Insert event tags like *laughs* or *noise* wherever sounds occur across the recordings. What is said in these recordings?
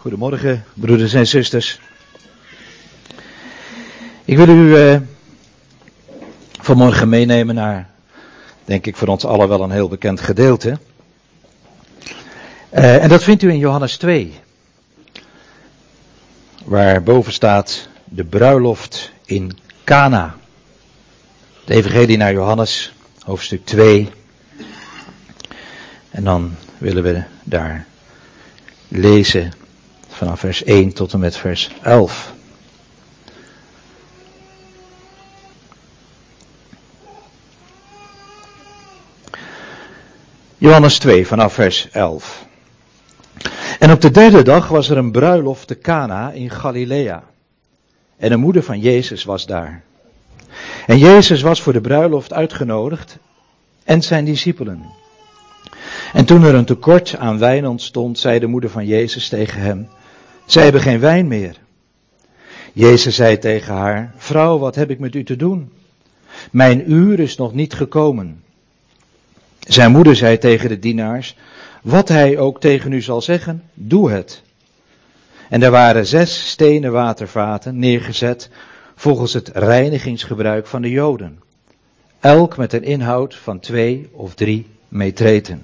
Goedemorgen, broeders en zusters. Ik wil u uh, vanmorgen meenemen naar, denk ik voor ons allen wel een heel bekend gedeelte. Uh, en dat vindt u in Johannes 2, waar boven staat de bruiloft in Cana. De Evangelie naar Johannes, hoofdstuk 2. En dan willen we daar lezen vanaf vers 1 tot en met vers 11. Johannes 2 vanaf vers 11. En op de derde dag was er een bruiloft te Cana in Galilea. En de moeder van Jezus was daar. En Jezus was voor de bruiloft uitgenodigd en zijn discipelen. En toen er een tekort aan wijn ontstond, zei de moeder van Jezus tegen hem: Zij hebben geen wijn meer. Jezus zei tegen haar: Vrouw, wat heb ik met u te doen? Mijn uur is nog niet gekomen. Zijn moeder zei tegen de dienaars: Wat hij ook tegen u zal zeggen, doe het. En er waren zes stenen watervaten neergezet volgens het reinigingsgebruik van de Joden. Elk met een inhoud van twee of drie metreten.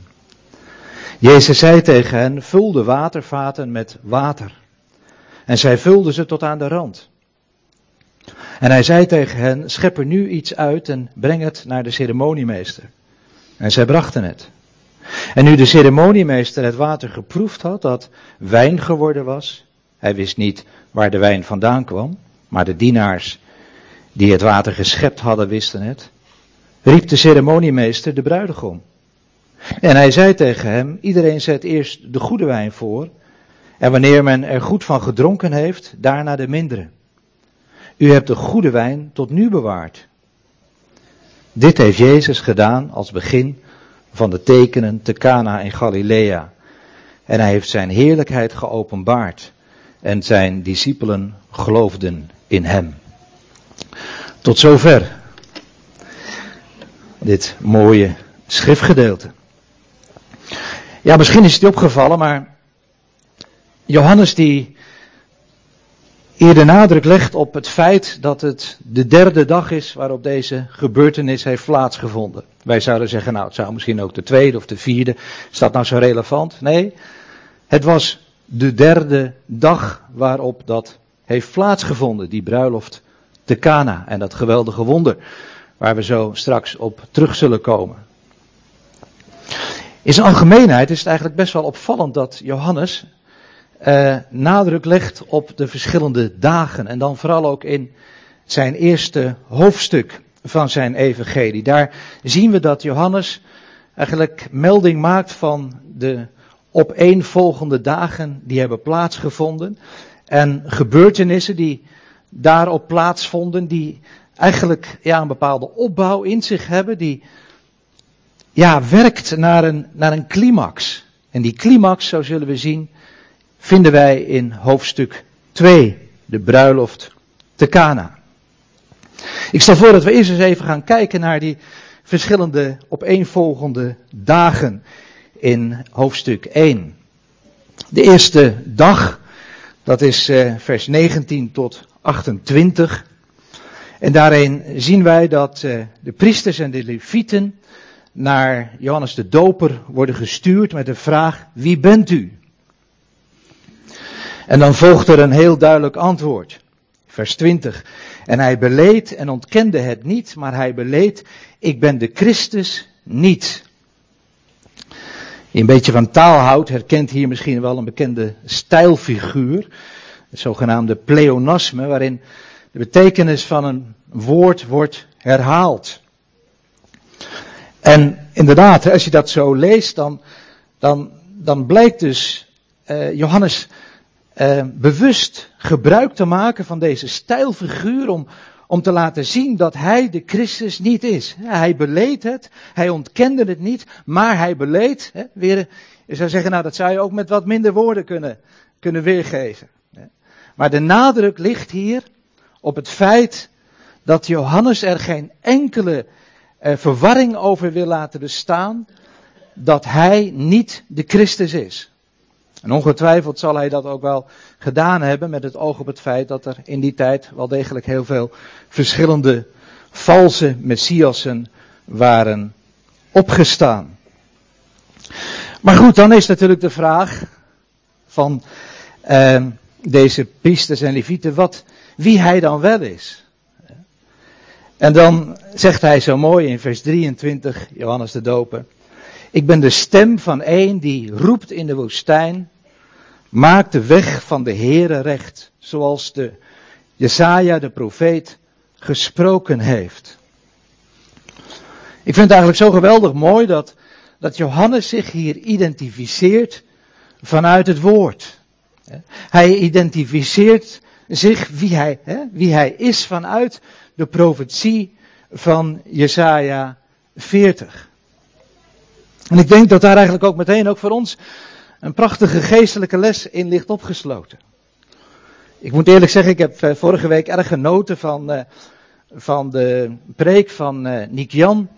Jezus zei tegen hen, vul de watervaten met water. En zij vulden ze tot aan de rand. En hij zei tegen hen, schep er nu iets uit en breng het naar de ceremoniemeester. En zij brachten het. En nu de ceremoniemeester het water geproefd had, dat wijn geworden was, hij wist niet waar de wijn vandaan kwam, maar de dienaars die het water geschept hadden wisten het, riep de ceremoniemeester de bruidegom. En hij zei tegen hem, iedereen zet eerst de goede wijn voor, en wanneer men er goed van gedronken heeft, daarna de mindere. U hebt de goede wijn tot nu bewaard. Dit heeft Jezus gedaan als begin van de tekenen te Cana in Galilea. En hij heeft zijn heerlijkheid geopenbaard. En zijn discipelen geloofden in hem. Tot zover. Dit mooie schriftgedeelte. Ja, misschien is het opgevallen, maar Johannes die hier de nadruk legt op het feit dat het de derde dag is waarop deze gebeurtenis heeft plaatsgevonden. Wij zouden zeggen, nou het zou misschien ook de tweede of de vierde, is dat nou zo relevant? Nee, het was de derde dag waarop dat heeft plaatsgevonden, die bruiloft te Cana en dat geweldige wonder waar we zo straks op terug zullen komen. In zijn algemeenheid is het eigenlijk best wel opvallend dat Johannes eh, nadruk legt op de verschillende dagen. En dan vooral ook in zijn eerste hoofdstuk van zijn evangelie. Daar zien we dat Johannes eigenlijk melding maakt van de opeenvolgende dagen die hebben plaatsgevonden. En gebeurtenissen die daarop plaatsvonden, die eigenlijk ja, een bepaalde opbouw in zich hebben, die ja, werkt naar een, naar een climax. En die climax, zo zullen we zien, vinden wij in hoofdstuk 2, de bruiloft te Cana. Ik stel voor dat we eerst eens even gaan kijken naar die verschillende opeenvolgende dagen in hoofdstuk 1. De eerste dag, dat is eh, vers 19 tot 28. En daarin zien wij dat eh, de priesters en de levieten naar Johannes de Doper worden gestuurd met de vraag: Wie bent u? En dan volgt er een heel duidelijk antwoord. Vers 20. En hij beleed en ontkende het niet, maar hij beleed: Ik ben de Christus niet. Die een beetje van taal houdt, herkent hier misschien wel een bekende stijlfiguur. Het zogenaamde pleonasme, waarin de betekenis van een woord wordt herhaald. En inderdaad, als je dat zo leest, dan, dan, dan blijkt dus uh, Johannes uh, bewust gebruik te maken van deze stijlfiguur om, om te laten zien dat hij de Christus niet is. Hij beleed het, hij ontkende het niet, maar hij beleed, hè, weer, je zou zeggen, nou dat zou je ook met wat minder woorden kunnen, kunnen weergeven. Maar de nadruk ligt hier op het feit dat Johannes er geen enkele eh, verwarring over wil laten bestaan dat hij niet de Christus is. En ongetwijfeld zal hij dat ook wel gedaan hebben met het oog op het feit dat er in die tijd wel degelijk heel veel verschillende valse messiassen waren opgestaan. Maar goed, dan is natuurlijk de vraag van uh, deze priesters en levieten, wat, wie hij dan wel is. En dan zegt hij zo mooi in vers 23, Johannes de Doper. Ik ben de stem van een die roept in de woestijn, maak de weg van de Heere recht, zoals de Jesaja, de profeet, gesproken heeft. Ik vind het eigenlijk zo geweldig mooi dat, dat Johannes zich hier identificeert vanuit het woord. Hij identificeert zich wie hij, wie hij is vanuit de profetie van Jesaja 40. En ik denk dat daar eigenlijk ook meteen ook voor ons een prachtige geestelijke les in ligt opgesloten. Ik moet eerlijk zeggen, ik heb eh, vorige week erg genoten van, uh, van de preek van uh, Nick Jan,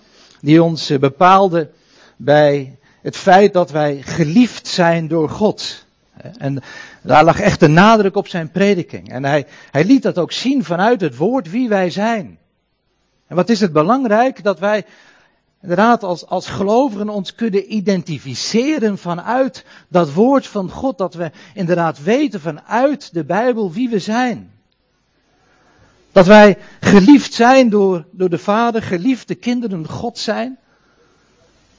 die ons bepaalde bij het feit dat wij geliefd zijn door God. En daar lag echt de nadruk op zijn prediking. En hij, hij liet dat ook zien vanuit het woord wie wij zijn. En wat is het belangrijk dat wij inderdaad als, als gelovigen ons kunnen identificeren vanuit dat woord van God. Dat we inderdaad weten vanuit de Bijbel wie we zijn. Dat wij geliefd zijn door, door de Vader, geliefde kinderen God zijn.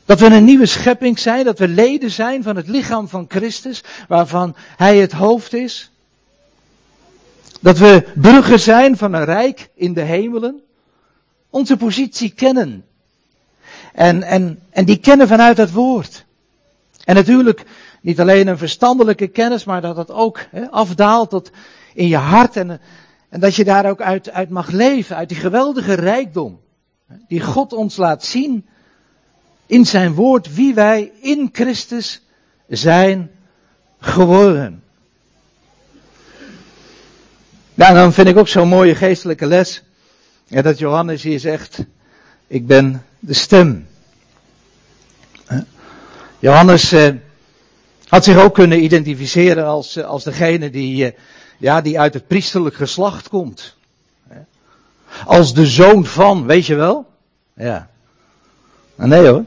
Dat we een nieuwe schepping zijn, dat we leden zijn van het lichaam van Christus, waarvan Hij het hoofd is. Dat we bruggen zijn van een rijk in de hemelen. Onze positie kennen. En, en, en die kennen vanuit het woord. En natuurlijk niet alleen een verstandelijke kennis, maar dat het ook afdaalt tot in je hart. En, en dat je daar ook uit, uit mag leven, uit die geweldige rijkdom. Die God ons laat zien in zijn woord wie wij in Christus zijn geworden. Nou, dan vind ik ook zo'n mooie geestelijke les. Ja, dat Johannes hier zegt, ik ben de stem. Johannes eh, had zich ook kunnen identificeren als, eh, als degene die, eh, ja, die uit het priesterlijk geslacht komt. Als de zoon van, weet je wel? Ja. Maar nee hoor.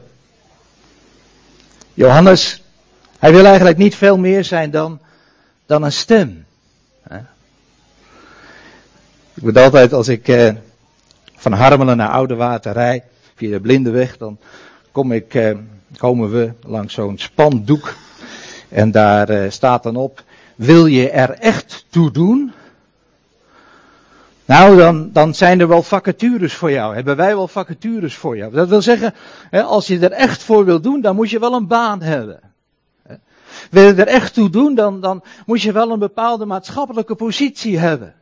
Johannes, hij wil eigenlijk niet veel meer zijn dan, dan een stem. Ik bedoel altijd als ik van Harmelen naar Oude Water rijd, via de Blindeweg, dan kom ik, eh, komen we langs zo'n spandoek. En daar eh, staat dan op, wil je er echt toe doen? Nou, dan, dan zijn er wel vacatures voor jou. Hebben wij wel vacatures voor jou. Dat wil zeggen, als je er echt voor wil doen, dan moet je wel een baan hebben. Wil je er echt toe doen, dan, dan moet je wel een bepaalde maatschappelijke positie hebben.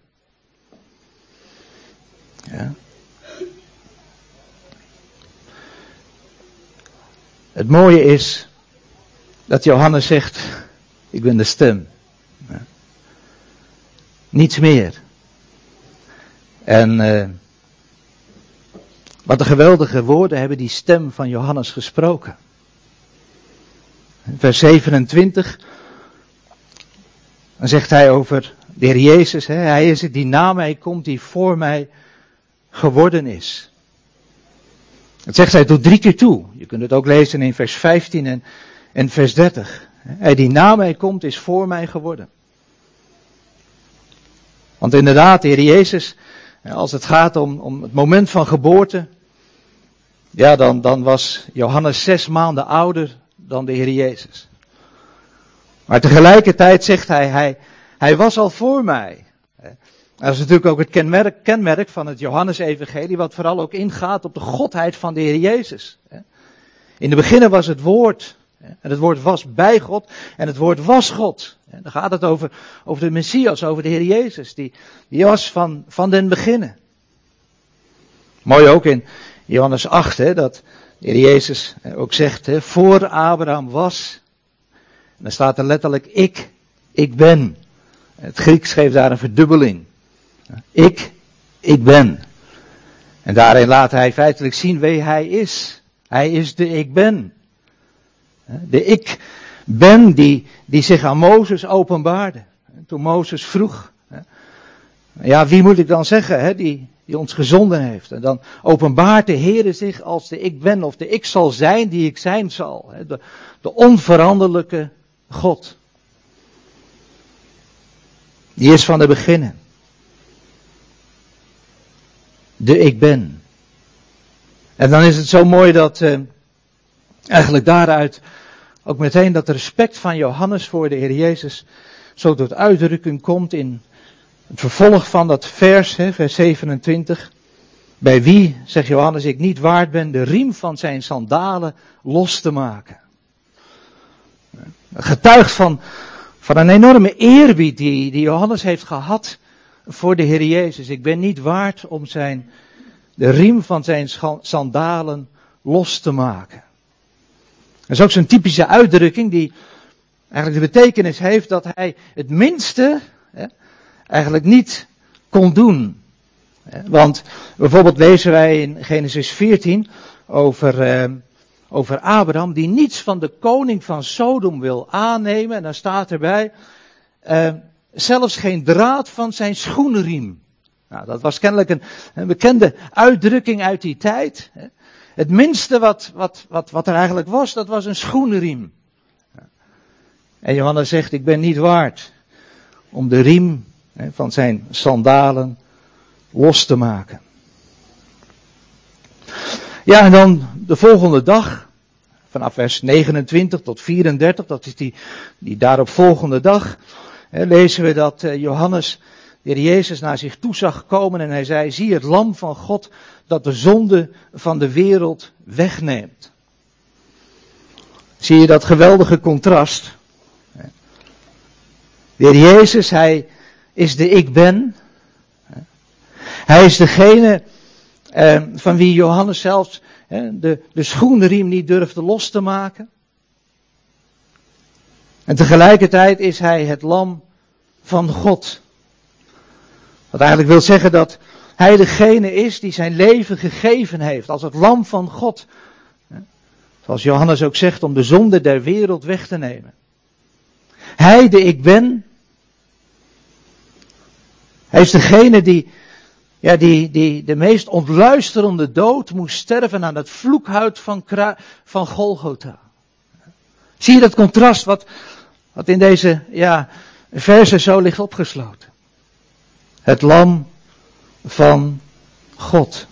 Ja. Het mooie is dat Johannes zegt, ik ben de stem. Niets meer. En uh, wat een geweldige woorden hebben die stem van Johannes gesproken. Vers 27. Dan zegt hij over de Heer Jezus. Hè, hij is het die na mij komt, die voor mij geworden is. Dat zegt hij tot drie keer toe. Je kunt het ook lezen in vers 15 en, en vers 30. Hij die na mij komt, is voor mij geworden. Want inderdaad, de Heer Jezus als het gaat om, om het moment van geboorte, ja, dan, dan was Johannes zes maanden ouder dan de Heer Jezus. Maar tegelijkertijd zegt hij, hij, hij was al voor mij. Dat is natuurlijk ook het kenmerk, kenmerk van het Johannesevangelie, wat vooral ook ingaat op de godheid van de Heer Jezus. In de beginnen was het woord, en het woord was bij God, en het woord was God. En dan gaat het over, over de Messias, over de Heer Jezus, die, die was van, van den beginnen. Mooi ook in Johannes 8, hè, dat de Heer Jezus ook zegt, hè, voor Abraham was, en dan staat er letterlijk ik, ik ben. Het Grieks geeft daar een verdubbeling. Ik, ik ben. En daarin laat hij feitelijk zien wie hij is. Hij is de ik ben. De ik ben die, die zich aan Mozes openbaarde. Toen Mozes vroeg, ja, wie moet ik dan zeggen, hè, die, die ons gezonden heeft. En dan openbaart de Heer zich als de ik ben of de ik zal zijn die ik zijn zal. Hè, de, de onveranderlijke God. Die is van de beginnen. De ik ben. En dan is het zo mooi dat eh, eigenlijk daaruit ook meteen dat respect van Johannes voor de Heer Jezus zo tot uitdrukking komt in het vervolg van dat vers, hè, vers 27. Bij wie, zegt Johannes, ik niet waard ben de riem van zijn sandalen los te maken. Getuigt van, van een enorme eerbied die, die Johannes heeft gehad voor de Heer Jezus. Ik ben niet waard om zijn, de riem van zijn sandalen los te maken. Dat is ook zo'n typische uitdrukking die eigenlijk de betekenis heeft dat hij het minste hè, eigenlijk niet kon doen. Want bijvoorbeeld lezen wij in Genesis 14 over, eh, over Abraham die niets van de koning van Sodom wil aannemen. En dan staat erbij, eh, zelfs geen draad van zijn schoenriem. Nou, dat was kennelijk een, bekende uitdrukking uit die tijd. Het minste wat, wat, wat, wat er eigenlijk was, dat was een schoenriem. En Johannes zegt, ik ben niet waard om de riem van zijn sandalen los te maken. Ja, en dan de volgende dag, vanaf vers 29 tot 34, dat is die, die daarop volgende dag, lezen we dat eh, Johannes de heer Jezus naar zich toe zag komen en hij zei, zie het lam van God dat de zonde van de wereld wegneemt. Zie je dat geweldige contrast? De heer Jezus, hij is de ik ben. Hij is degene eh, van wie Johannes zelfs de, de schoenriem niet durfde los te maken. En tegelijkertijd is hij het lam van God. Wat eigenlijk wil zeggen dat hij degene is die zijn leven gegeven heeft als het lam van God. Zoals Johannes ook zegt, om de zonde der wereld weg te nemen. Hij, de ik ben, hij is degene die, ja, die, die de meest ontluisterende dood moest sterven aan het vloekhuid van, van Golgotha. Zie je dat contrast wat, wat in deze ja, verse zo ligt opgesloten? Het lam van God.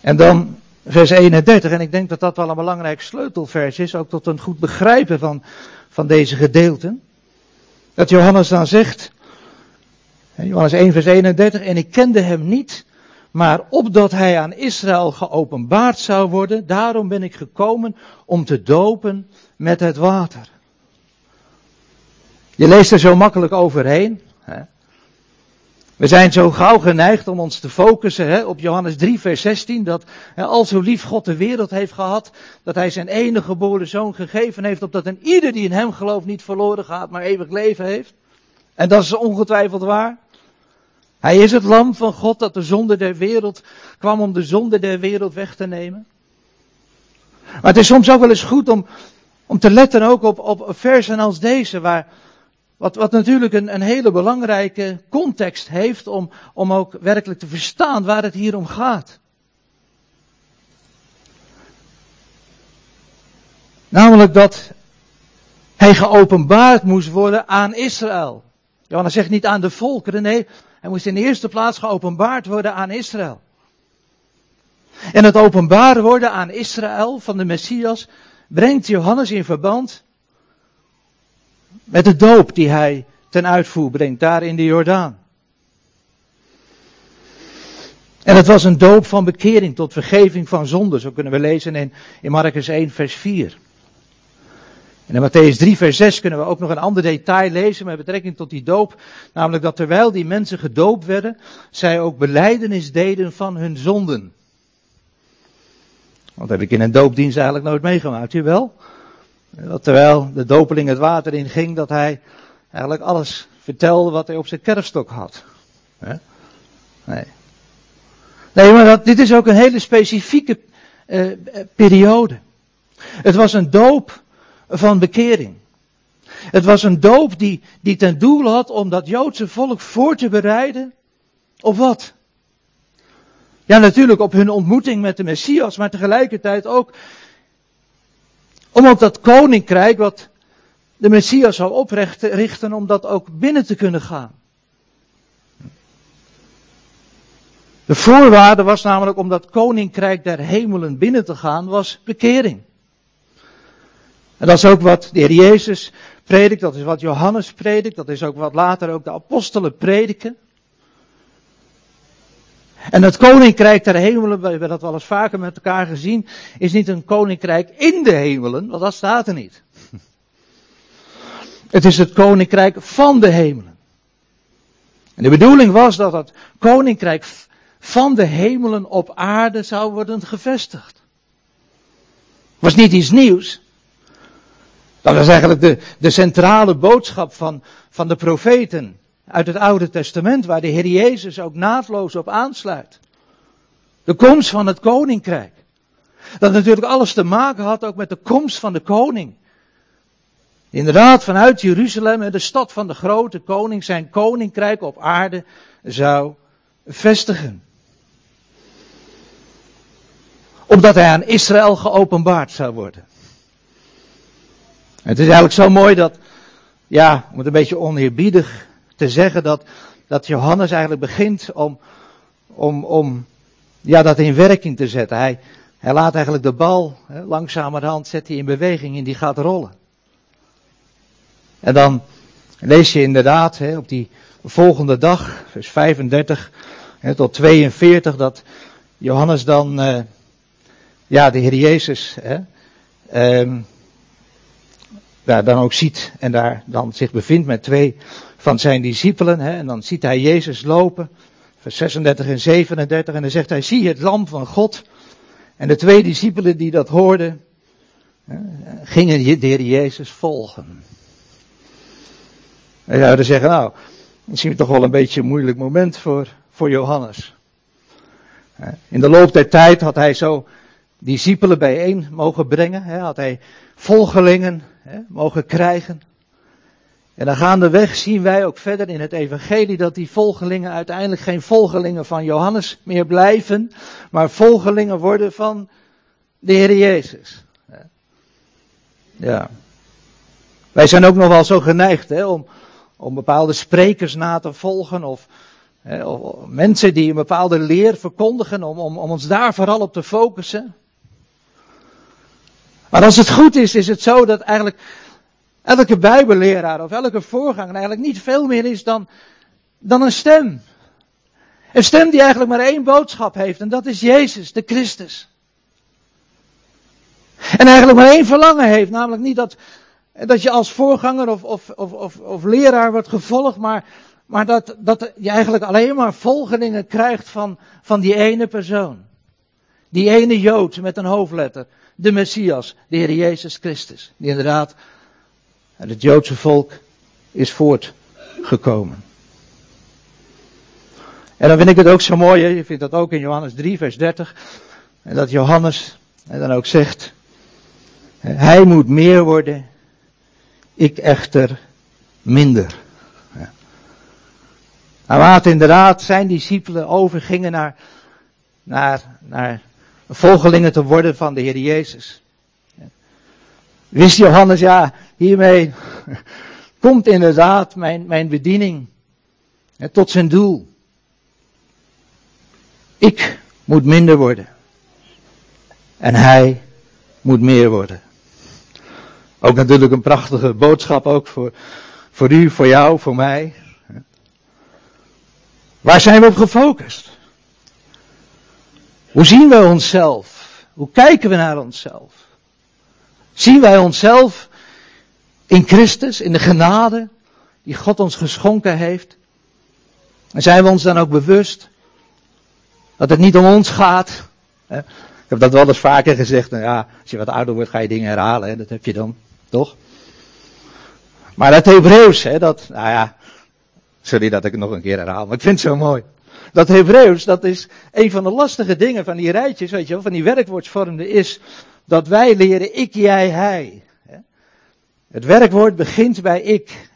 En dan vers 31, en ik denk dat dat wel een belangrijk sleutelvers is, ook tot een goed begrijpen van, van deze gedeelten. Dat Johannes dan zegt, Johannes 1 vers 31, en ik kende hem niet, maar opdat hij aan Israël geopenbaard zou worden, daarom ben ik gekomen om te dopen met het water. Je leest er zo makkelijk overheen. Hè? We zijn zo gauw geneigd om ons te focussen hè, op Johannes 3, vers 16, dat hè, al zo lief God de wereld heeft gehad, dat hij zijn enige geboren zoon gegeven heeft, opdat een ieder die in hem gelooft niet verloren gaat, maar eeuwig leven heeft. En dat is ongetwijfeld waar. Hij is het lam van God dat de zonde der wereld kwam om de zonde der wereld weg te nemen. Maar het is soms ook wel eens goed om, om te letten ook op, op versen als deze, waar, wat, wat natuurlijk een, een hele belangrijke context heeft om, om ook werkelijk te verstaan waar het hier om gaat. Namelijk dat hij geopenbaard moest worden aan Israël. Johannes zegt niet aan de volkeren, nee, hij moest in de eerste plaats geopenbaard worden aan Israël. En het openbaar worden aan Israël van de Messias brengt Johannes in verband met de doop die hij ten uitvoer brengt daar in de Jordaan. En het was een doop van bekering tot vergeving van zonde. Zo kunnen we lezen in, in Marcus 1, vers 4. En in Matthäus 3, vers 6 kunnen we ook nog een ander detail lezen met betrekking tot die doop. Namelijk dat terwijl die mensen gedoopt werden, zij ook beleidenis deden van hun zonden. Want dat heb ik in een doopdienst eigenlijk nooit meegemaakt, u wel? Dat terwijl de dopeling het water in ging, dat hij eigenlijk alles vertelde wat hij op zijn kerfstok had. Nee. Nee, maar dat, dit is ook een hele specifieke uh, periode. Het was een doop van bekering. Het was een doop die, die ten doel had om dat Joodse volk voor te bereiden op wat? Ja, natuurlijk op hun ontmoeting met de Messias, maar tegelijkertijd ook om op dat koninkrijk wat de Messias zou oprichten, om dat ook binnen te kunnen gaan. De voorwaarde was namelijk om dat koninkrijk der hemelen binnen te gaan, was bekering. En dat is ook wat de Heer Jezus predikt, dat is wat Johannes predikt, dat is ook wat later ook de apostelen prediken. En het koninkrijk der hemelen, we hebben dat wel eens vaker met elkaar gezien, is niet een koninkrijk in de hemelen, want dat staat er niet. Het is het koninkrijk van de hemelen. En de bedoeling was dat het koninkrijk van de hemelen op aarde zou worden gevestigd. Was niet iets nieuws. Dat was eigenlijk de, de centrale boodschap van, van de profeten uit het Oude Testament, waar de Heer Jezus ook naadloos op aansluit. De komst van het koninkrijk. Dat natuurlijk alles te maken had ook met de komst van de koning. Inderdaad, vanuit Jeruzalem, de stad van de grote koning, zijn koninkrijk op aarde zou vestigen. Omdat hij aan Israël geopenbaard zou worden. Het is eigenlijk zo mooi dat, ja, om het een beetje oneerbiedig te zeggen, dat, dat Johannes eigenlijk begint om, om, om ja, dat in werking te zetten. Hij, hij laat eigenlijk de bal, hè, langzamerhand zet hij in beweging en die gaat rollen. En dan lees je inderdaad hè, op die volgende dag, vers 35 hè, tot 42, dat Johannes dan, uh, ja, de Heer Jezus, hè, um, daar dan ook ziet en daar dan zich bevindt met twee van zijn discipelen. Hè, en dan ziet hij Jezus lopen, vers 36 en 37, en dan zegt hij, zie het lam van God. En de twee discipelen die dat hoorden, hè, gingen de Jezus volgen. En zouden zeggen, nou, misschien toch wel een beetje een moeilijk moment voor, voor Johannes. In de loop der tijd had hij zo discipelen bijeen mogen brengen, had hij volgelingen mogen krijgen. En dan gaandeweg zien wij ook verder in het evangelie dat die volgelingen uiteindelijk geen volgelingen van Johannes meer blijven, maar volgelingen worden van de Heer Jezus. Ja. Wij zijn ook nog wel zo geneigd hè, om, om bepaalde sprekers na te volgen of, hè, of mensen die een bepaalde leer verkondigen, om, om, om ons daar vooral op te focussen. Maar als het goed is, is het zo dat eigenlijk elke bijbelleraar of elke voorganger eigenlijk niet veel meer is dan, dan een stem. Een stem die eigenlijk maar één boodschap heeft en dat is Jezus, de Christus. En eigenlijk maar één verlangen heeft, namelijk niet dat, dat je als voorganger of, of, of, of, leraar wordt gevolgd, maar, maar dat, dat je eigenlijk alleen maar volgelingen krijgt van, van die ene persoon. Die ene Jood met een hoofdletter. De Messias, de Heer Jezus Christus. Die inderdaad uit het Joodse volk is voortgekomen. En dan vind ik het ook zo mooi, je vindt dat ook in Johannes 3, vers 30. En dat Johannes en dan ook zegt, hij moet meer worden ik echter minder. Ja. Nou, laat inderdaad zijn discipelen overgingen naar, naar, naar volgelingen te worden van de Heer Jezus. Wist Johannes, ja, hiermee komt inderdaad mijn, mijn bediening tot zijn doel. Ik moet minder worden. En hij moet meer worden. Ook natuurlijk een prachtige boodschap ook voor, voor u, voor jou, voor mij. Waar zijn we op gefocust? Hoe zien wij onszelf? Hoe kijken we naar onszelf? Zien wij onszelf in Christus, in de genade die God ons geschonken heeft? En zijn we ons dan ook bewust dat het niet om ons gaat? Ik heb dat wel eens vaker gezegd. Nou ja, als je wat ouder wordt ga je dingen herhalen. Dat heb je dan. Toch? Maar dat Hebreeuws, hè, dat, nou ja, sorry dat ik het nog een keer herhaal, maar ik vind het zo mooi. Dat Hebreeuws, dat is een van de lastige dingen van die rijtjes, weet je wel, van die werkwoordsvormen, is dat wij leren ik, jij, hij. Het werkwoord begint bij ik.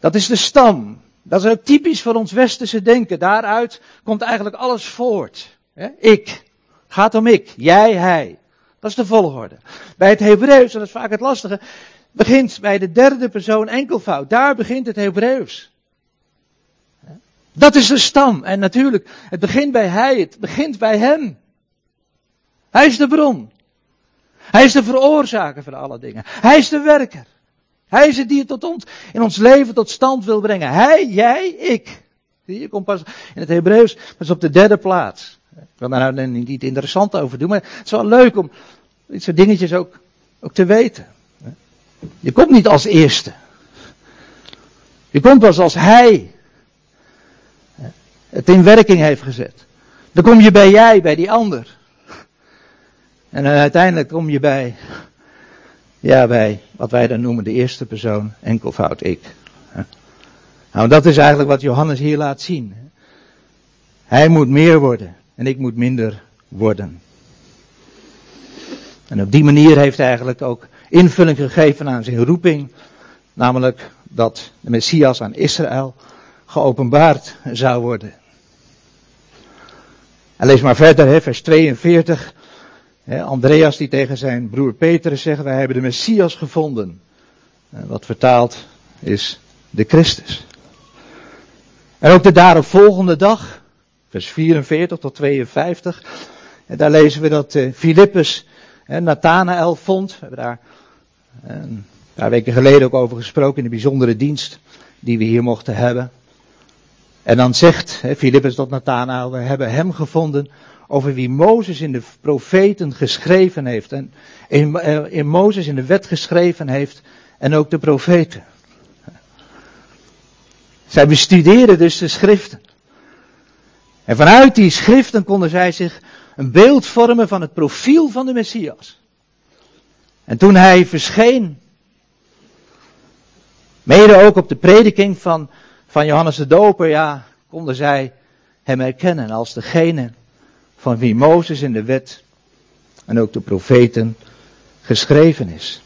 Dat is de stam. Dat is ook typisch voor ons westerse denken. Daaruit komt eigenlijk alles voort. Ik. Gaat om ik. Jij, hij. Dat is de volgorde. Bij het Hebreeuws, dat is vaak het lastige, begint bij de derde persoon enkelvoud. Daar begint het Hebreeuws. Dat is de stam. En natuurlijk, het begint bij hij, het begint bij hem. Hij is de bron. Hij is de veroorzaker van alle dingen. Hij is de werker. Hij is het die het tot ons, in ons leven tot stand wil brengen. Hij, jij, ik. Hier komt pas in het Hebreeuws, dat is op de derde plaats. Ik wil daar nou niet interessant over doen, maar het is wel leuk om dit soort dingetjes ook, ook te weten. Je komt niet als eerste. Je komt pas als hij het in werking heeft gezet. Dan kom je bij jij, bij die ander. En uiteindelijk kom je bij, ja, bij wat wij dan noemen de eerste persoon, enkelvoud ik. Nou, dat is eigenlijk wat Johannes hier laat zien. Hij moet meer worden en ik moet minder worden. En op die manier heeft hij eigenlijk ook invulling gegeven aan zijn roeping, namelijk dat de Messias aan Israël geopenbaard zou worden. En lees maar verder, hè, vers 42. Andreas die tegen zijn broer Petrus zegt, wij hebben de Messias gevonden. Wat vertaald is de Christus. En ook de daaropvolgende dag, vers 44 tot 52, en daar lezen we dat uh, Filippus Nathanael vond. We hebben daar een paar weken geleden ook over gesproken in de bijzondere dienst die we hier mochten hebben. En dan zegt Filippus tot Nathanael, we hebben hem gevonden over wie Mozes in de profeten geschreven heeft. En in, eh, in Mozes in de wet geschreven heeft en ook de profeten. Zij bestudeerden dus de schriften. En vanuit die schriften konden zij zich een beeld vormen van het profiel van de Messias. En toen hij verscheen, mede ook op de prediking van, van Johannes de Doper, ja, konden zij hem herkennen als degene van wie Mozes in de wet en ook de profeten geschreven is.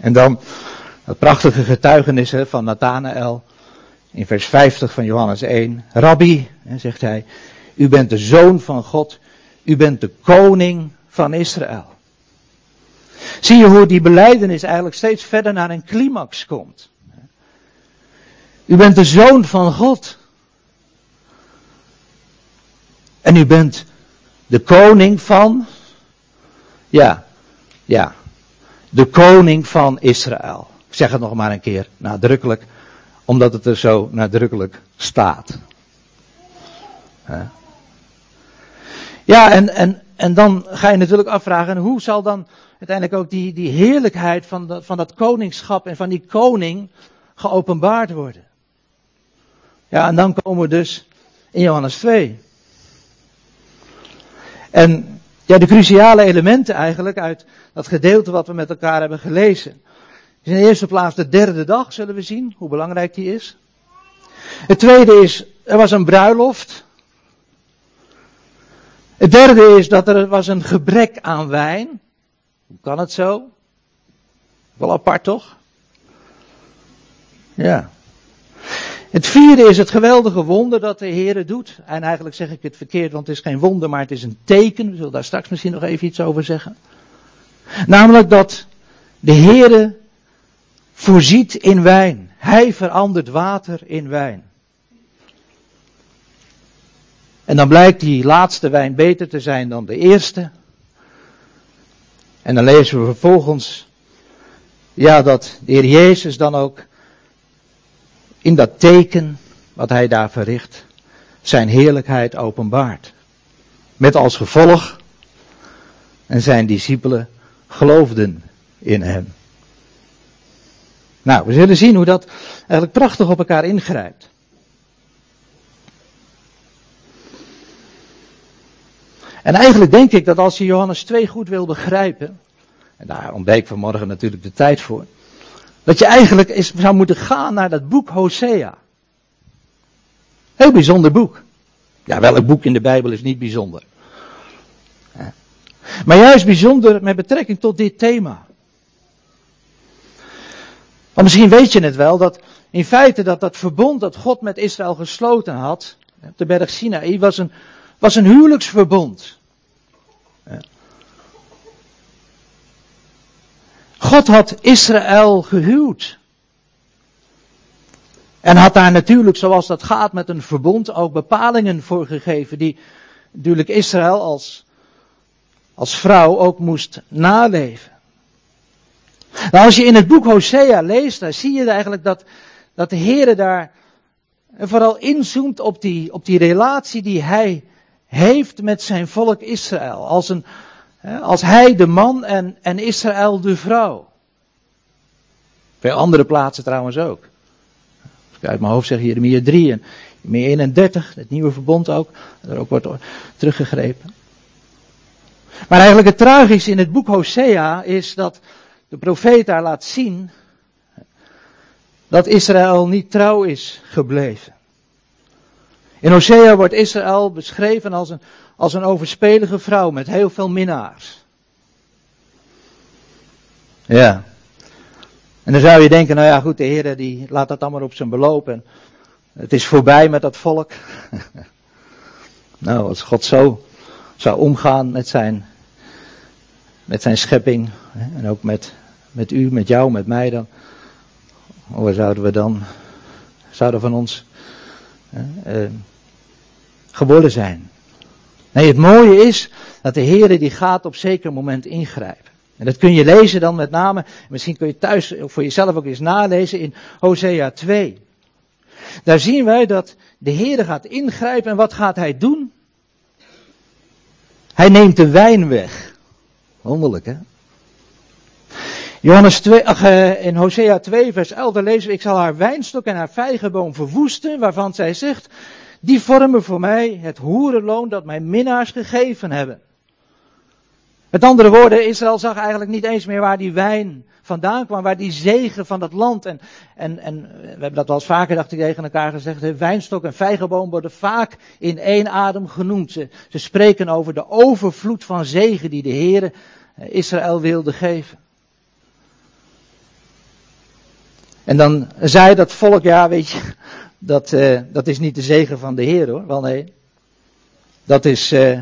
En dan het prachtige getuigenis van Nathanael in vers 50 van Johannes 1. Rabbi, zegt hij, u bent de zoon van God, u bent de koning van Israël. Zie je hoe die beleidenis eigenlijk steeds verder naar een climax komt. U bent de zoon van God. En u bent de koning van, ja, ja, de koning van Israël. Ik zeg het nog maar een keer nadrukkelijk, omdat het er zo nadrukkelijk staat. Ja, en, en, en dan ga je natuurlijk afvragen, hoe zal dan uiteindelijk ook die, die heerlijkheid van, van dat koningschap en van die koning geopenbaard worden? Ja, en dan komen we dus in Johannes 2. En ja, de cruciale elementen eigenlijk uit dat gedeelte wat we met elkaar hebben gelezen. Is in de eerste plaats de derde dag, zullen we zien hoe belangrijk die is. Het tweede is, er was een bruiloft. Het derde is dat er was een gebrek aan wijn. Hoe kan het zo? Wel apart toch? Ja. Het vierde is het geweldige wonder dat de Heer doet. En eigenlijk zeg ik het verkeerd, want het is geen wonder, maar het is een teken. We zullen daar straks misschien nog even iets over zeggen. Namelijk dat de Heer voorziet in wijn. Hij verandert water in wijn. En dan blijkt die laatste wijn beter te zijn dan de eerste. En dan lezen we vervolgens, ja, dat de Heer Jezus dan ook in dat teken wat hij daar verricht, zijn heerlijkheid openbaart. Met als gevolg, en zijn discipelen geloofden in hem. Nou, we zullen zien hoe dat eigenlijk prachtig op elkaar ingrijpt. En eigenlijk denk ik dat als je Johannes 2 goed wil begrijpen, en daar ontbeek vanmorgen natuurlijk de tijd voor, dat je eigenlijk zou moeten gaan naar dat boek Hosea. Heel bijzonder boek. Ja, welk boek in de Bijbel is niet bijzonder? Maar juist bijzonder met betrekking tot dit thema. Maar misschien weet je het wel, dat in feite dat dat verbond dat God met Israël gesloten had, op de berg Sinaï, was een, was een huwelijksverbond. God had Israël gehuwd. En had daar natuurlijk, zoals dat gaat met een verbond, ook bepalingen voor gegeven die natuurlijk Israël als, als vrouw ook moest naleven. Nou, als je in het boek Hosea leest, dan zie je eigenlijk dat, dat de Heer daar vooral inzoomt op die, op die relatie die hij heeft met zijn volk Israël. Als, een, als hij de man en, en Israël de vrouw. Veel andere plaatsen trouwens ook. Ik uit mijn hoofd zeg Jeremia 3 en Jeremia 31, het nieuwe verbond ook. Er ook wordt teruggegrepen. Maar eigenlijk het tragische in het boek Hosea is dat de profeet daar laat zien dat Israël niet trouw is gebleven. In Hosea wordt Israël beschreven als een, als een overspelige vrouw met heel veel minnaars. Ja. En dan zou je denken, nou ja goed, de Heer die laat dat allemaal op zijn beloop en het is voorbij met dat volk. *laughs* nou, als God zo zou omgaan met zijn, met zijn schepping en ook met, met u, met jou, met mij dan. Oh, waar zouden we dan, zouden van ons eh, geworden zijn. Nee, het mooie is dat de Heer die gaat op zeker moment ingrijpen. En dat kun je lezen dan met name, misschien kun je thuis voor jezelf ook eens nalezen in Hosea 2. Daar zien wij dat de Heer gaat ingrijpen en wat gaat hij doen? Hij neemt de wijn weg. Wonderlijk hè? Johannes 2, ach, eh, in Hosea 2 vers 11 lezen we, ik zal haar wijnstok en haar vijgenboom verwoesten, waarvan zij zegt, die vormen voor mij het hoerenloon dat mijn minnaars gegeven hebben. Met andere woorden, Israël zag eigenlijk niet eens meer waar die wijn vandaan kwam, waar die zegen van dat land. En, en, en we hebben dat wel eens vaker, dacht ik, tegen elkaar gezegd. De wijnstok en vijgenboom worden vaak in één adem genoemd. Ze, spreken over de overvloed van zegen die de Heer Israël wilde geven. En dan zei dat volk, ja, weet je, dat, uh, dat is niet de zegen van de Heer hoor. Wel nee. Dat is, uh,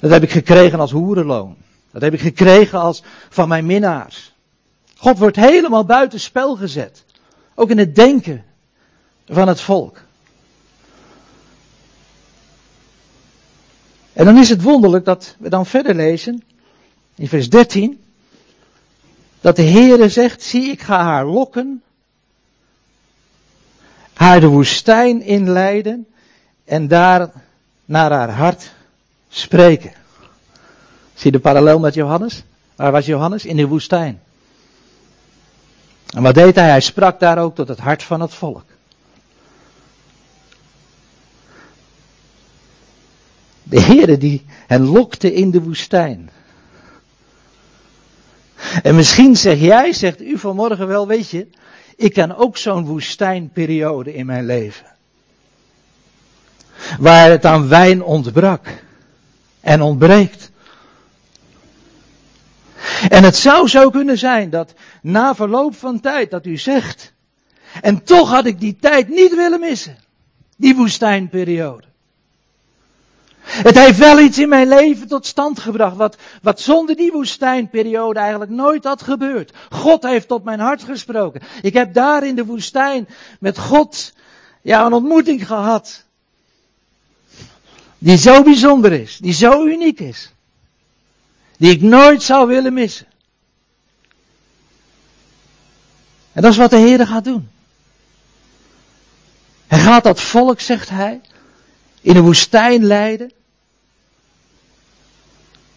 dat heb ik gekregen als hoerenloon. Dat heb ik gekregen als van mijn minnaars. God wordt helemaal buiten spel gezet. Ook in het denken van het volk. En dan is het wonderlijk dat we dan verder lezen, in vers 13, dat de Heere zegt, zie ik ga haar lokken haar de woestijn inleiden en daar naar haar hart spreken. Zie je de parallel met Johannes? Waar was Johannes? In de woestijn. En wat deed hij? Hij sprak daar ook tot het hart van het volk. De Heere die hen lokte in de woestijn. En misschien zeg jij, zegt u vanmorgen wel, weet je, ik ken ook zo'n woestijnperiode in mijn leven. Waar het aan wijn ontbrak. En ontbreekt. En het zou zo kunnen zijn dat na verloop van tijd dat u zegt. En toch had ik die tijd niet willen missen. Die woestijnperiode. Het heeft wel iets in mijn leven tot stand gebracht, wat, wat zonder die woestijnperiode eigenlijk nooit had gebeurd. God heeft tot mijn hart gesproken. Ik heb daar in de woestijn met God ja, een ontmoeting gehad. Die zo bijzonder is, die zo uniek is. Die ik nooit zou willen missen. En dat is wat de Heer gaat doen. Hij gaat dat volk, zegt hij, in de woestijn leiden.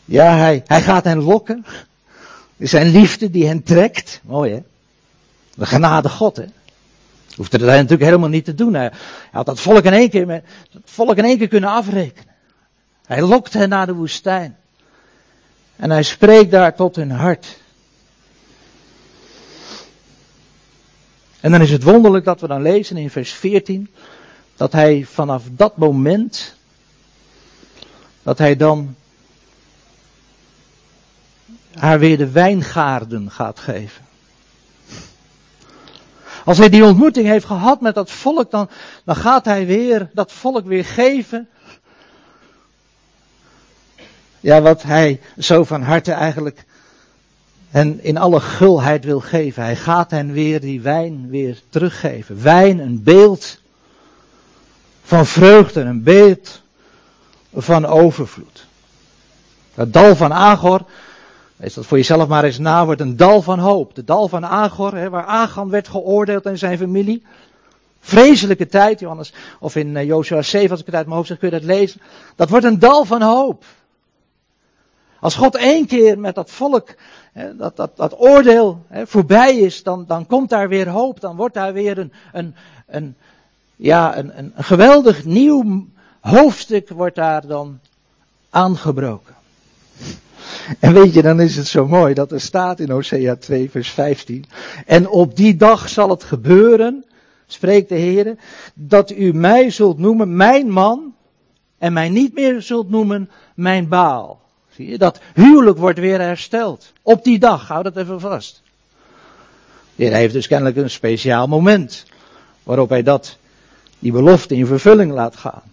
Ja, hij, hij gaat hen lokken. Zijn liefde die hen trekt. Mooi hè. De genade God hè. Hoefde dat natuurlijk helemaal niet te doen. Hij had dat volk in één keer, dat volk in één keer kunnen afrekenen. Hij lokt hen naar de woestijn. En hij spreekt daar tot hun hart. En dan is het wonderlijk dat we dan lezen in vers 14 dat hij vanaf dat moment, dat hij dan haar weer de wijngaarden gaat geven. Als hij die ontmoeting heeft gehad met dat volk, dan, dan gaat hij weer dat volk weer geven. Ja, wat hij zo van harte eigenlijk hen in alle gulheid wil geven. Hij gaat hen weer die wijn weer teruggeven. Wijn, een beeld van vreugde, een beeld van overvloed. Het dal van Agor, is dat voor jezelf maar eens na, wordt een dal van hoop. De dal van Agor, hè, waar Agan werd geoordeeld en zijn familie. Vreselijke tijd, Johannes, of in uh, Joshua 7, als ik het uit mijn hoofd zeg, kun je dat lezen. Dat wordt een dal van hoop. Als God één keer met dat volk, hè, dat, dat, dat oordeel hè, voorbij is, dan, dan komt daar weer hoop. Dan wordt daar weer een, een, een, ja, een, een geweldig nieuw hoofdstuk wordt daar dan aangebroken. En weet je, dan is het zo mooi dat er staat in Hosea 2, vers 15. En op die dag zal het gebeuren, spreekt de Heer, dat u mij zult noemen mijn man en mij niet meer zult noemen mijn baal. Zie je, dat huwelijk wordt weer hersteld. Op die dag, hou dat even vast. De Heer heeft dus kennelijk een speciaal moment waarop hij dat, die belofte in vervulling laat gaan.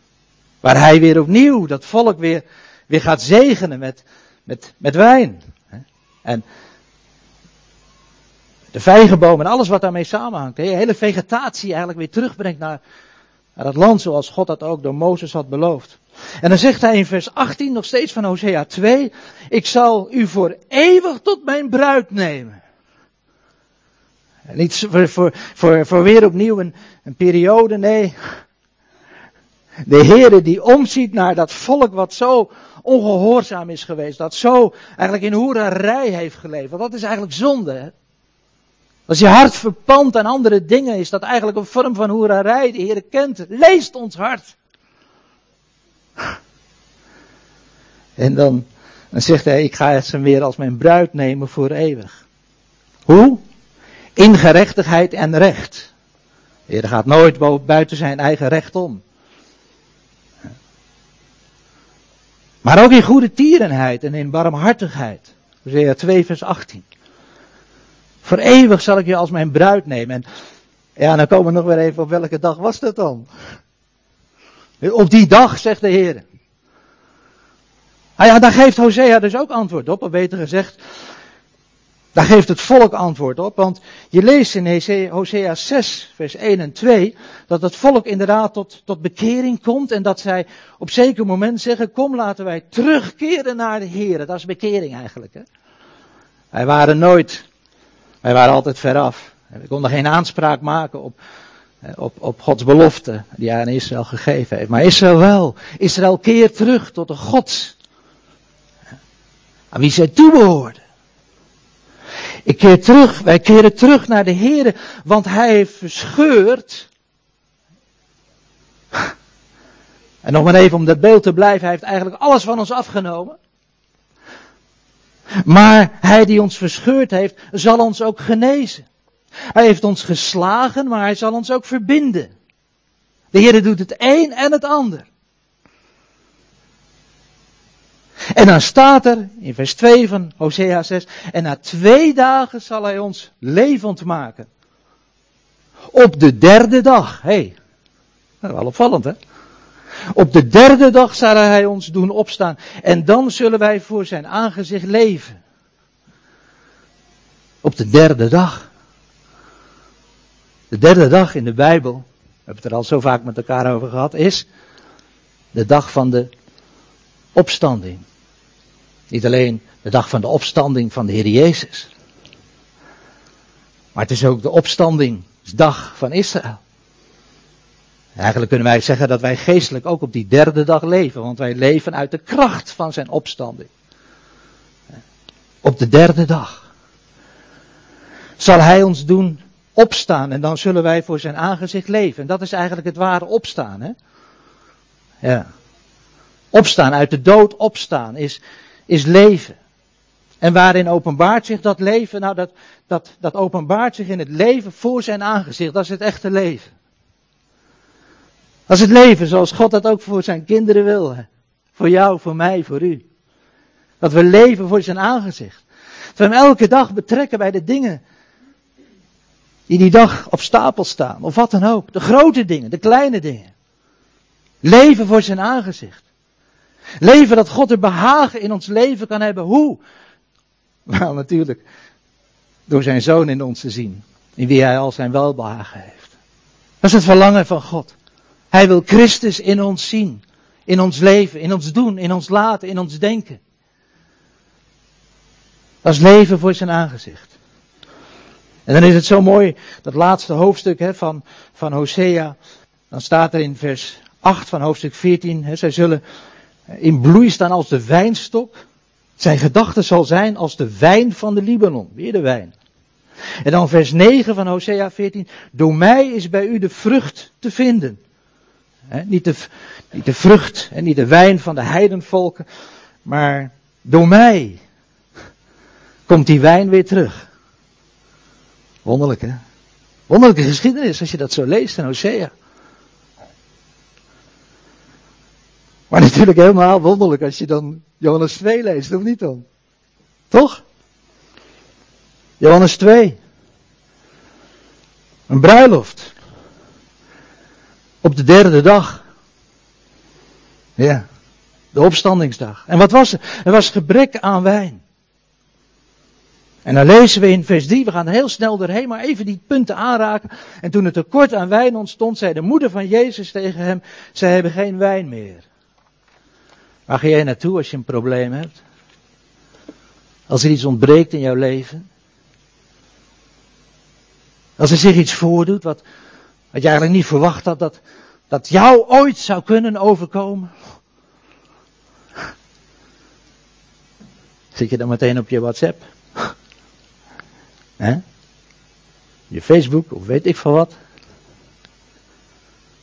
Waar hij weer opnieuw dat volk weer, weer gaat zegenen met, met, met wijn. En de vijgenboom en alles wat daarmee samenhangt. De hele vegetatie eigenlijk weer terugbrengt naar, naar het land zoals God dat ook door Mozes had beloofd. En dan zegt hij in vers 18 nog steeds van Hosea 2, ik zal u voor eeuwig tot mijn bruid nemen. Niet voor, voor, voor, voor weer opnieuw een, periode, nee. De Heere die omziet naar dat volk wat zo ongehoorzaam is geweest. Dat zo eigenlijk in hoerarij heeft geleefd. Want dat is eigenlijk zonde. Hè? Als je hart verpand aan andere dingen is dat eigenlijk een vorm van hoerarij. De Heer kent, leest ons hart. En dan, dan zegt hij, ik ga ze weer als mijn bruid nemen voor eeuwig. Hoe? In gerechtigheid en recht. De Heer gaat nooit buiten zijn eigen recht om. Maar ook in goede tierenheid en in barmhartigheid. Hosea 2 vers 18. Voor eeuwig zal ik je als mijn bruid nemen. En ja, dan komen we nog weer even op welke dag was dat dan? Op die dag, zegt de Heer. Ah ja, daar geeft Hosea dus ook antwoord op, of beter gezegd, daar geeft het volk antwoord op, want je leest in Hosea 6, vers 1 en 2, dat het volk inderdaad tot, tot bekering komt en dat zij op zeker moment zeggen, kom laten wij terugkeren naar de Heer. Dat is bekering eigenlijk. Hè? Wij waren nooit, wij waren altijd veraf. We konden geen aanspraak maken op, op, op Gods belofte die hij aan Israël gegeven heeft. Maar Israël wel. Israël keert terug tot de God aan wie zij toebehoorden. Ik keer terug, wij keren terug naar de Heer, want Hij heeft verscheurd. En nog maar even om dat beeld te blijven, Hij heeft eigenlijk alles van ons afgenomen. Maar Hij die ons verscheurd heeft, zal ons ook genezen. Hij heeft ons geslagen, maar Hij zal ons ook verbinden. De Heer doet het een en het ander. En dan staat er in vers 2 van Hosea 6, en na twee dagen zal hij ons levend maken. Op de derde dag, hé, hey, wel opvallend hè. Op de derde dag zal hij ons doen opstaan en dan zullen wij voor zijn aangezicht leven. Op de derde dag. De derde dag in de Bijbel, we hebben het er al zo vaak met elkaar over gehad, is de dag van de opstanding. Niet alleen de dag van de opstanding van de Heer Jezus. Maar het is ook de opstandingsdag van Israël. Eigenlijk kunnen wij zeggen dat wij geestelijk ook op die derde dag leven, want wij leven uit de kracht van zijn opstanding. Op de derde dag zal hij ons doen opstaan en dan zullen wij voor zijn aangezicht leven. En dat is eigenlijk het ware opstaan. Hè? Ja. Opstaan, uit de dood opstaan, is, is leven. En waarin openbaart zich dat leven? Nou, dat, dat, dat openbaart zich in het leven voor zijn aangezicht. Dat is het echte leven. Dat is het leven zoals God dat ook voor zijn kinderen wil. Voor jou, voor mij, voor u. Dat we leven voor zijn aangezicht. Dat we hem elke dag betrekken bij de dingen die die dag op stapel staan, of wat dan ook. De grote dingen, de kleine dingen. Leven voor zijn aangezicht. Leven dat God er behagen in ons leven kan hebben. Hoe? Wel natuurlijk door zijn zoon in ons te zien. In wie hij al zijn welbehagen heeft. Dat is het verlangen van God. Hij wil Christus in ons zien. In ons leven, in ons doen, in ons laten, in ons denken. Dat is leven voor zijn aangezicht. En dan is het zo mooi, dat laatste hoofdstuk hè, van, van Hosea. Dan staat er in vers 8 van hoofdstuk 14. Hè, zij zullen in bloei staan als de wijnstok. Zijn gedachte zal zijn als de wijn van de Libanon. Weer de wijn. En dan vers 9 van Hosea 14. Door mij is bij u de vrucht te vinden. niet, de, niet de vrucht en niet de wijn van de heidenvolken. Maar door mij komt die wijn weer terug. Wonderlijk hè. Wonderlijke geschiedenis als je dat zo leest in Hosea. Maar natuurlijk helemaal wonderlijk als je dan Johannes 2 leest, of niet dan? Toch? Johannes 2. Een bruiloft. Op de derde dag. Ja, de opstandingsdag. En wat was er? Er was gebrek aan wijn. En dan lezen we in vers 3, we gaan heel snel doorheen, maar even die punten aanraken. En toen het tekort aan wijn ontstond, zei de moeder van Jezus tegen hem, zij hebben geen wijn meer. Waar ga jij naartoe als je een probleem hebt? Als er iets ontbreekt in jouw leven? Als er zich iets voordoet wat, wat je eigenlijk niet verwacht had dat, dat jou ooit zou kunnen overkomen? Zit je dan meteen op je WhatsApp? Hè? Je Facebook of weet ik veel wat?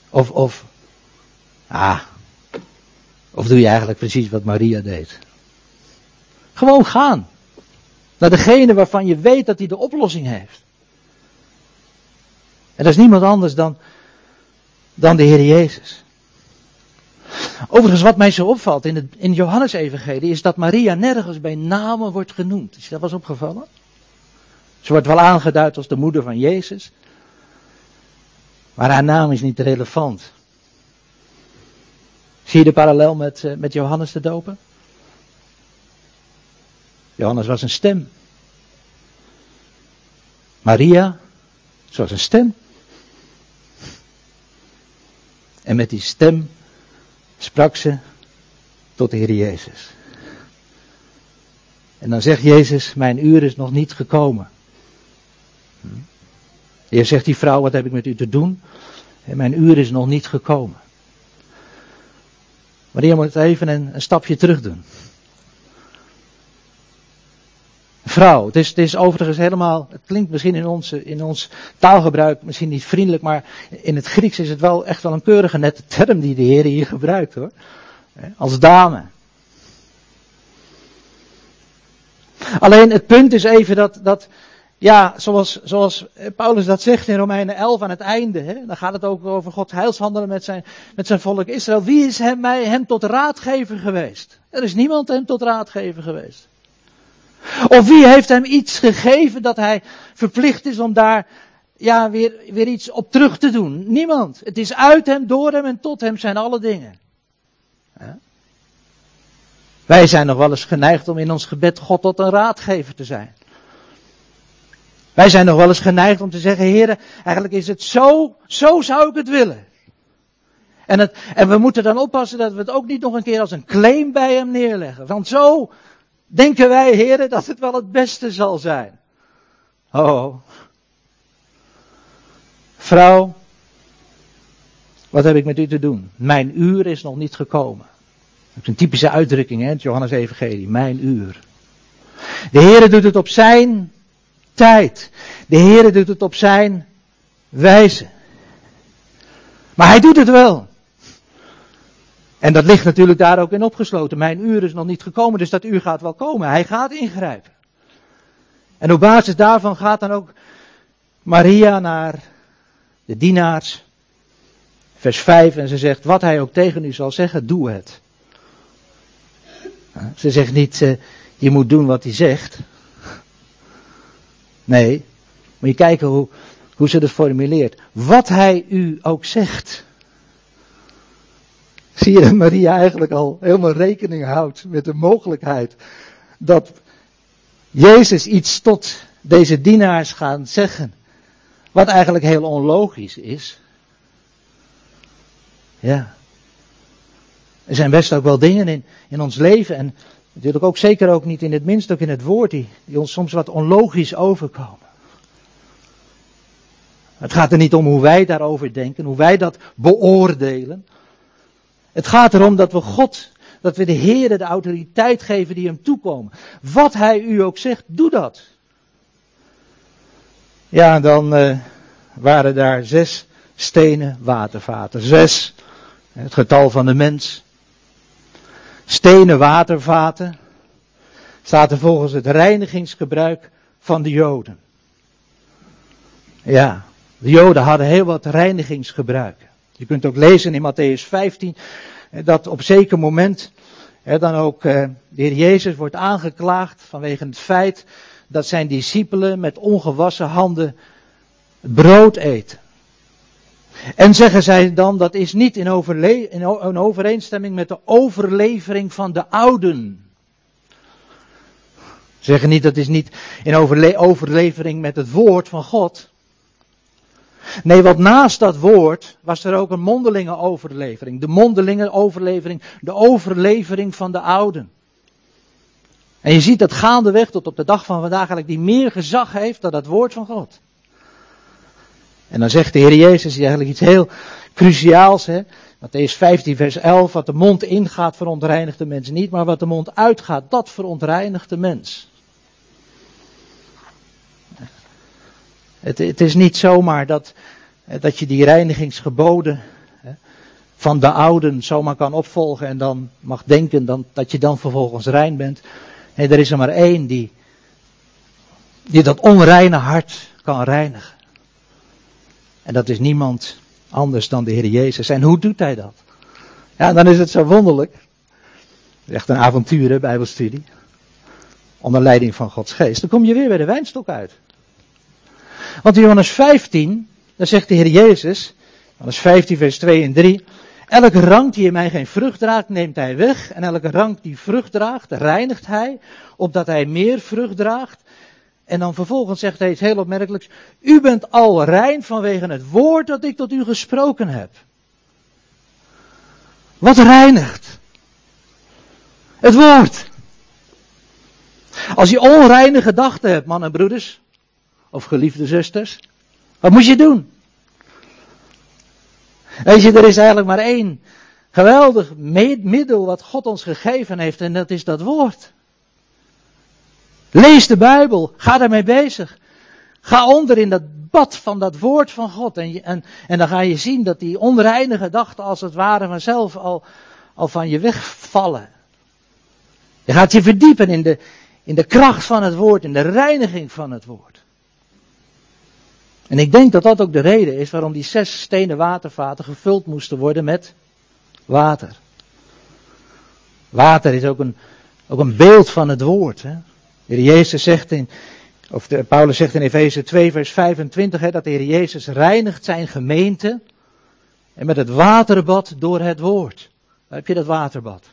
Of, of, ah, of doe je eigenlijk precies wat Maria deed? Gewoon gaan. Naar degene waarvan je weet dat hij de oplossing heeft. En dat is niemand anders dan, dan de Heer Jezus. Overigens, wat mij zo opvalt in, het, in Johannes-evangelie is dat Maria nergens bij namen wordt genoemd. Is je dat was opgevallen? Ze wordt wel aangeduid als de moeder van Jezus. Maar haar naam is niet relevant. Zie je de parallel met, uh, met Johannes de Doper? Johannes was een stem. Maria, ze was een stem. En met die stem sprak ze tot de Heer Jezus. En dan zegt Jezus, mijn uur is nog niet gekomen. Je zegt die vrouw, wat heb ik met u te doen? En mijn uur is nog niet gekomen. Maar je moet even een, stapje terug doen. Vrouw, het is, het is overigens helemaal, het klinkt misschien in, onze, in ons taalgebruik misschien niet vriendelijk, maar in het Grieks is het wel echt wel een keurige nette term die de Heer hier gebruikt hoor. Als dame. Alleen het punt is even dat, dat ja, zoals, zoals Paulus dat zegt in Romeinen 11 aan het einde, hè, dan gaat het ook over Gods heilshandelen met zijn, met zijn volk Israël. Wie is hem, mij, hem tot raadgever geweest? Er is niemand hem tot raadgever geweest. Of wie heeft hem iets gegeven dat hij verplicht is om daar ja, weer, weer iets op terug te doen? Niemand. Het is uit hem, door hem en tot hem zijn alle dingen. Wij zijn nog wel eens geneigd om in ons gebed God tot een raadgever te zijn. Wij zijn nog wel eens geneigd om te zeggen, heren, eigenlijk is het zo, zo zou ik het willen. En, het, en we moeten dan oppassen dat we het ook niet nog een keer als een claim bij hem neerleggen. Want zo denken wij, heren, dat het wel het beste zal zijn. Oh. Vrouw, wat heb ik met u te doen? Mijn uur is nog niet gekomen. Dat is een typische uitdrukking, hè, het Johannes Evangelie. Mijn uur. De Heer doet het op zijn tijd. De Heer doet het op zijn wijze. Maar hij doet het wel. En dat ligt natuurlijk daar ook in opgesloten. Mijn uur is nog niet gekomen, dus dat uur gaat wel komen. Hij gaat ingrijpen. En op basis daarvan gaat dan ook Maria naar de dienaars. Vers 5 en ze zegt, wat hij ook tegen u zal zeggen, doe het. Ze zegt niet, eh, je moet doen wat hij zegt. Nee, moet je kijken hoe, hoe ze het formuleert. Wat hij u ook zegt. Zie je dat Maria eigenlijk al helemaal rekening houdt met de mogelijkheid dat Jezus iets tot deze dienaars gaat zeggen. Wat eigenlijk heel onlogisch is. Ja. Er zijn best ook wel dingen in, in ons leven en natuurlijk ook zeker ook niet in het minst ook in het woord die, die ons soms wat onlogisch overkomen. Het gaat er niet om hoe wij daarover denken, hoe wij dat beoordelen. Het gaat erom dat we God, dat we de Heer de autoriteit geven die hem toekomen. Wat hij u ook zegt, doe dat. Ja, dan uh, waren daar zes stenen watervaten. Zes, het getal van de mens. Stenen watervaten er volgens het reinigingsgebruik van de Joden. Ja, de Joden hadden heel wat reinigingsgebruiken. Je kunt ook lezen in Matthäus 15 dat op zeker moment dan ook eh, de Heer Jezus wordt aangeklaagd vanwege het feit dat zijn discipelen met ongewassen handen brood eten. En zeggen zij dan, dat is niet in, in overeenstemming met de overlevering van de ouden. Zeggen niet, dat is niet in overlevering met het woord van God. Nee, want naast dat woord was er ook een mondelinge overlevering. De mondelinge overlevering, de overlevering van de ouden. En je ziet dat gaandeweg tot op de dag van vandaag eigenlijk die meer gezag heeft dan het woord van God. En dan zegt de Heer Jezus eigenlijk iets heel cruciaals. Hè? Matthäus 15 vers 11, wat de mond ingaat verontreinigt de mens niet, maar wat de mond uitgaat, dat verontreinigt de mens. Het, het is niet zomaar dat, dat je die reinigingsgeboden van de ouden zomaar kan opvolgen en dan mag denken dan, dat je dan vervolgens rein bent. Nee, er is er maar één die, die dat onreine hart kan reinigen. En dat is niemand anders dan de Heer Jezus. En hoe doet hij dat? Ja, dan is het zo wonderlijk. Echt een avontuur, Bijbelstudie. Onder leiding van Gods geest. Dan kom je weer bij de wijnstok uit. Want in Johannes 15, dan zegt de Heer Jezus, Johannes 15 vers 2 en 3, Elke rank die in mij geen vrucht draagt, neemt hij weg. En elke rank die vrucht draagt, reinigt hij, opdat hij meer vrucht draagt. En dan vervolgens zegt hij iets heel opmerkelijks. U bent al rein vanwege het woord dat ik tot u gesproken heb. Wat reinigt? Het woord. Als je onreine gedachten hebt, mannen en broeders, of geliefde zusters, wat moet je doen? Weet je, er is eigenlijk maar één geweldig middel wat God ons gegeven heeft en dat is dat woord. Lees de Bijbel, ga daarmee bezig. Ga onder in dat bad van dat woord van God en, en, en dan ga je zien dat die onreine gedachten als het ware vanzelf al, al van je wegvallen. Je gaat je verdiepen in de, in de kracht van het woord, in de reiniging van het woord. En ik denk dat dat ook de reden is waarom die zes stenen watervaten gevuld moesten worden met water. Water is ook een, ook een beeld van het woord. Hè? De Jezus zegt in, of de, Paulus zegt in Efeze 2 vers 25 hè, dat de Heer Jezus reinigt zijn gemeente en met het waterbad door het woord. Heb je dat waterbad?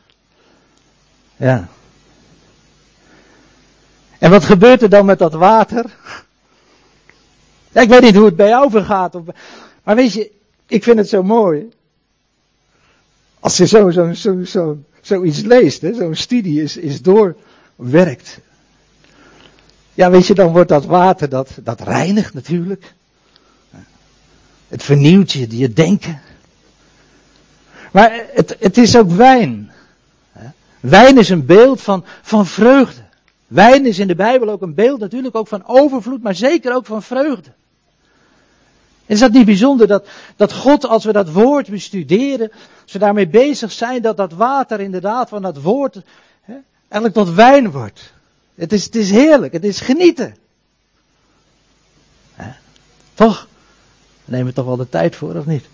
Ja. En wat gebeurt er dan met dat water? Ik weet niet hoe het bij jou vergaat. Maar weet je, ik vind het zo mooi. Als je zo, zo, zo, zo, zoiets leest, zo'n studie is, is doorwerkt. Ja, weet je, dan wordt dat water, dat, dat reinigt natuurlijk. Het vernieuwt je, je denken. Maar het, het is ook wijn. Wijn is een beeld van, van vreugde. Wijn is in de Bijbel ook een beeld natuurlijk ook van overvloed, maar zeker ook van vreugde. Is dat niet bijzonder dat, dat God, als we dat woord bestuderen, als we daarmee bezig zijn, dat dat water inderdaad van dat woord hè, eigenlijk tot wijn wordt. Het is, het is heerlijk, het is genieten. Hè? Toch? Nemen we toch wel de tijd voor, of niet?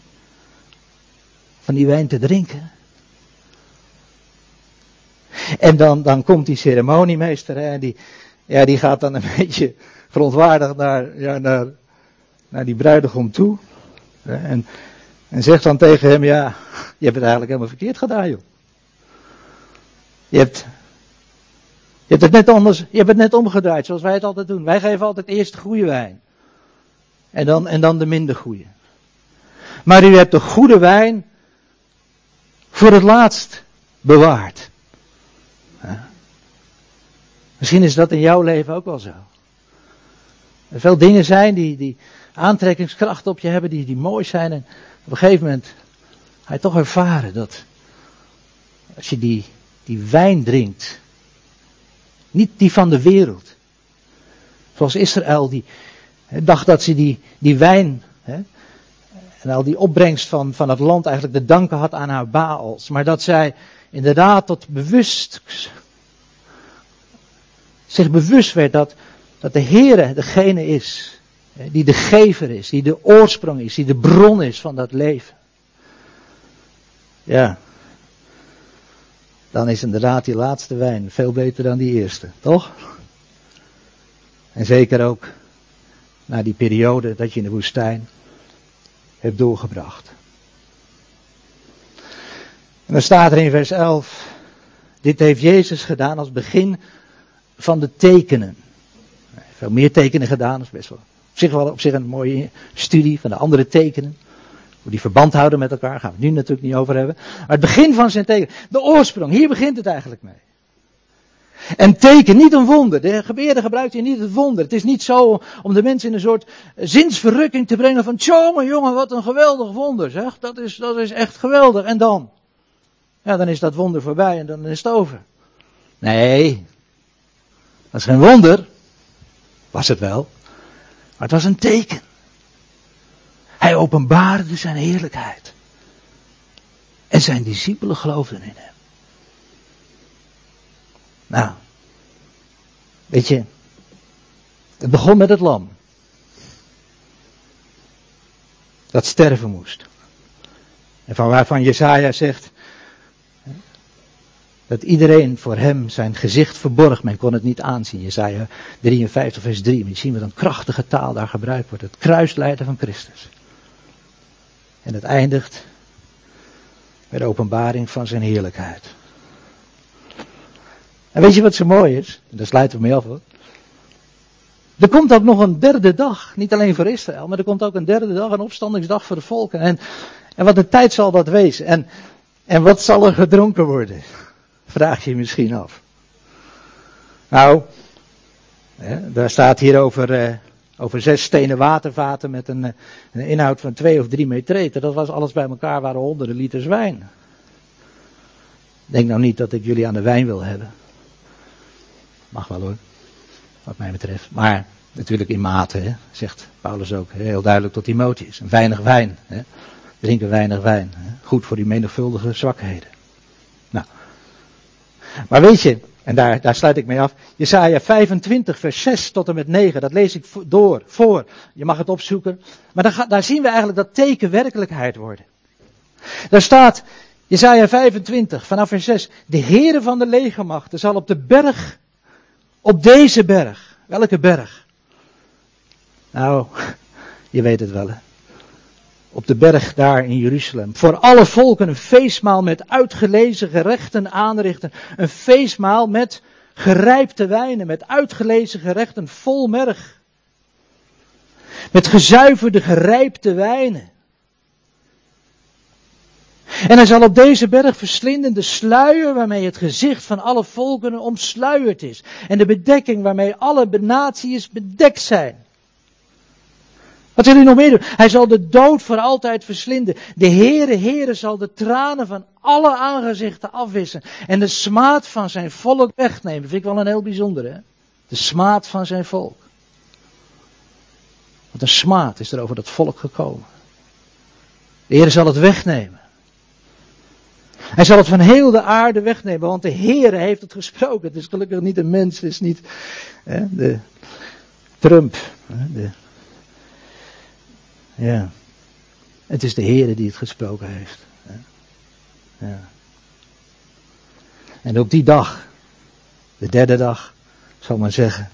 Van die wijn te drinken. En dan, dan komt die ceremoniemeester hè, die, ja, die gaat dan een *laughs* beetje verontwaardigd naar, ja, naar naar die bruidegom toe. En, en zegt dan tegen hem, ja, *laughs* je hebt het eigenlijk helemaal verkeerd gedaan, joh. Je hebt, je hebt het net anders, je hebt het net omgedraaid, zoals wij het altijd doen. Wij geven altijd eerst de goede wijn. En dan, en dan de minder goede. Maar u hebt de goede wijn voor het laatst bewaard. Misschien is dat in jouw leven ook wel zo. Er veel dingen zijn die, die aantrekkingskracht op je hebben, die, die mooi zijn. En op een gegeven moment ga je toch ervaren dat als je die, die wijn drinkt, niet die van de wereld. Zoals Israël, die dacht dat ze die, die wijn en al die opbrengst van, van het land eigenlijk de danken had aan haar Baals. Maar dat zij inderdaad tot bewust, zich bewust werd dat, dat de Heere degene is die de gever is, die de oorsprong is, die de bron is van dat leven. Ja. Dan is inderdaad die laatste wijn veel beter dan die eerste, toch? En zeker ook na die periode dat je in de woestijn hebt doorgebracht. En dan staat er in vers 11, dit heeft Jezus gedaan als begin van de tekenen. Veel meer tekenen gedaan, dat is best wel op zich wel op zich een mooie studie van de andere tekenen. Hoe die verband houden met elkaar, gaan we het nu natuurlijk niet over hebben. Maar het begin van zijn teken, de oorsprong, hier begint het eigenlijk mee. En teken, niet een wonder. De gebeerde gebruikt hier niet het wonder. Het is niet zo om de mensen in een soort zinsverrukking te brengen van, jongen, jongen, wat een geweldig wonder, zeg. Dat is, dat is echt geweldig. En dan? Ja, dan is dat wonder voorbij en dan is het over. Nee, dat is geen wonder. Was het wel. Maar het was een teken. Hij openbaarde zijn heerlijkheid. En zijn discipelen geloofden in hem. Nou, weet je, het begon met het lam. Dat sterven moest. En van waarvan Jesaja zegt, dat iedereen voor hem zijn gezicht verborg. Men kon het niet aanzien. Jezaja 53 vers 3. Maar zien wat een krachtige taal daar gebruikt wordt. Het kruislijden van Christus. En het eindigt met de openbaring van zijn heerlijkheid. En weet je wat zo mooi is? En daar sluiten we mee af hoor. Er komt ook nog een derde dag. Niet alleen voor Israël, maar er komt ook een derde dag, een opstandingsdag voor de volken. En, en wat de tijd zal dat wezen? En, en wat zal er gedronken worden? Vraag je misschien af. Nou, daar staat hier over, eh, over zes stenen watervaten met een, eh, inhoud van twee of drie meter. Dat was alles bij elkaar, waren honderden liters wijn. Denk nou niet dat ik jullie aan de wijn wil hebben. Mag wel hoor, wat mij betreft. Maar natuurlijk in mate, hè, zegt Paulus ook heel duidelijk tot Timotheus. Weinig wijn. Hè. Drinken weinig wijn. Hè. Goed voor die menigvuldige zwakheden. Maar weet je, en daar, daar sluit ik mee af, Jesaja 25 vers 6 tot en met 9, dat lees ik door, voor. Je mag het opzoeken. Maar daar, daar zien we eigenlijk dat teken werkelijkheid worden. Daar staat, Jesaja 25 vanaf vers 6, de Heere van de legermachten zal op de berg, op deze berg, welke berg? Nou, *laughs* je weet het wel hè op de berg daar in Jeruzalem. Voor alle volken een feestmaal met uitgelezen gerechten aanrichten. Een feestmaal met gerijpte wijnen, met uitgelezen gerechten vol merg. Met gezuiverde gerijpte wijnen. En hij zal op deze berg verslinden de sluier waarmee het gezicht van alle volkeren omsluierd is. En de bedekking waarmee alle naties bedekt zijn. Wat wil hij nog meer doen? Hij zal de dood voor altijd verslinden. De Heere, Heere zal de tranen van alle aangezichten afwissen. En de smaad van zijn volk wegnemen. Dat vind ik wel een heel bijzonder, hè? De smaad van zijn volk. Want een smaad is er over dat volk gekomen. De Heere zal het wegnemen. Hij zal het van heel de aarde wegnemen, want de Heere heeft het gesproken. Het is gelukkig niet een mens, het is niet hè, de Trump, de ja. Het is de Heer die het gesproken heeft. Ja. En op die dag, de derde dag, zal men zeggen,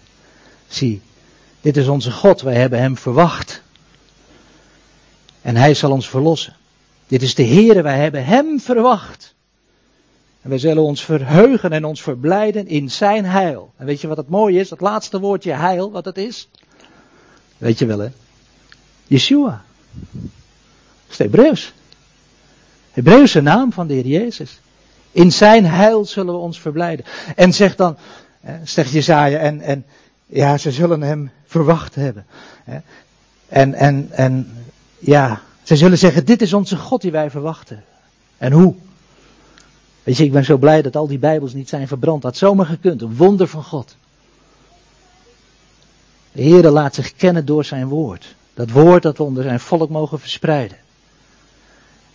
zie, dit is onze God, wij hebben hem verwacht. En hij zal ons verlossen. Dit is de Heere, wij hebben hem verwacht. En wij zullen ons verheugen en ons verblijden in zijn heil. En weet je wat het mooie is? Dat laatste woordje heil, wat het is? Weet je wel hè? Yeshua. Dat is de Hebreeuws. Hebreeuwse naam van de Heer Jezus. In zijn heil zullen we ons verblijden. En zegt dan, zegt Jezaja, en, en ja, ze zullen hem verwacht hebben. En, en, en ja, ze zullen zeggen, dit is onze God die wij verwachten. En hoe? Weet je, ik ben zo blij dat al die Bijbels niet zijn verbrand. Dat had zomaar gekund, een wonder van God. De Heere laat zich kennen door zijn woord. Dat woord dat we onder zijn volk mogen verspreiden.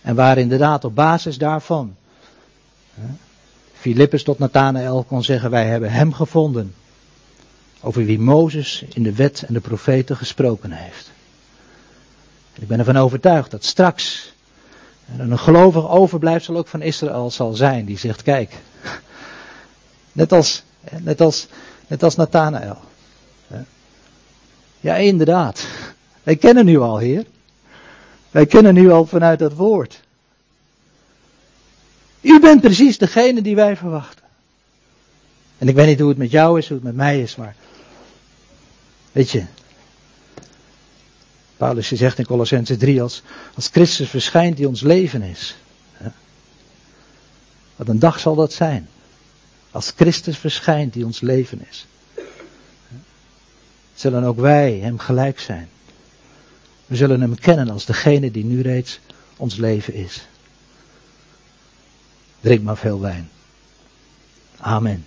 En waar inderdaad op basis daarvan Filippus tot Nathanael kon zeggen, wij hebben hem gevonden. Over wie Mozes in de wet en de profeten gesproken heeft. En ik ben ervan overtuigd dat straks er een gelovig overblijfsel ook van Israël zal zijn. Die zegt, kijk, net als, net als, net als Nathanael. Ja, inderdaad. Wij kennen nu al, Heer. Wij kennen nu al vanuit dat woord. U bent precies degene die wij verwachten. En ik weet niet hoe het met jou is, hoe het met mij is, maar. Weet je. Paulus zegt in Colossense 3: als, als Christus verschijnt die ons leven is. Wat een dag zal dat zijn. Als Christus verschijnt die ons leven is. Zullen ook wij hem gelijk zijn. We zullen hem kennen als degene die nu reeds ons leven is. Drink maar veel wijn. Amen.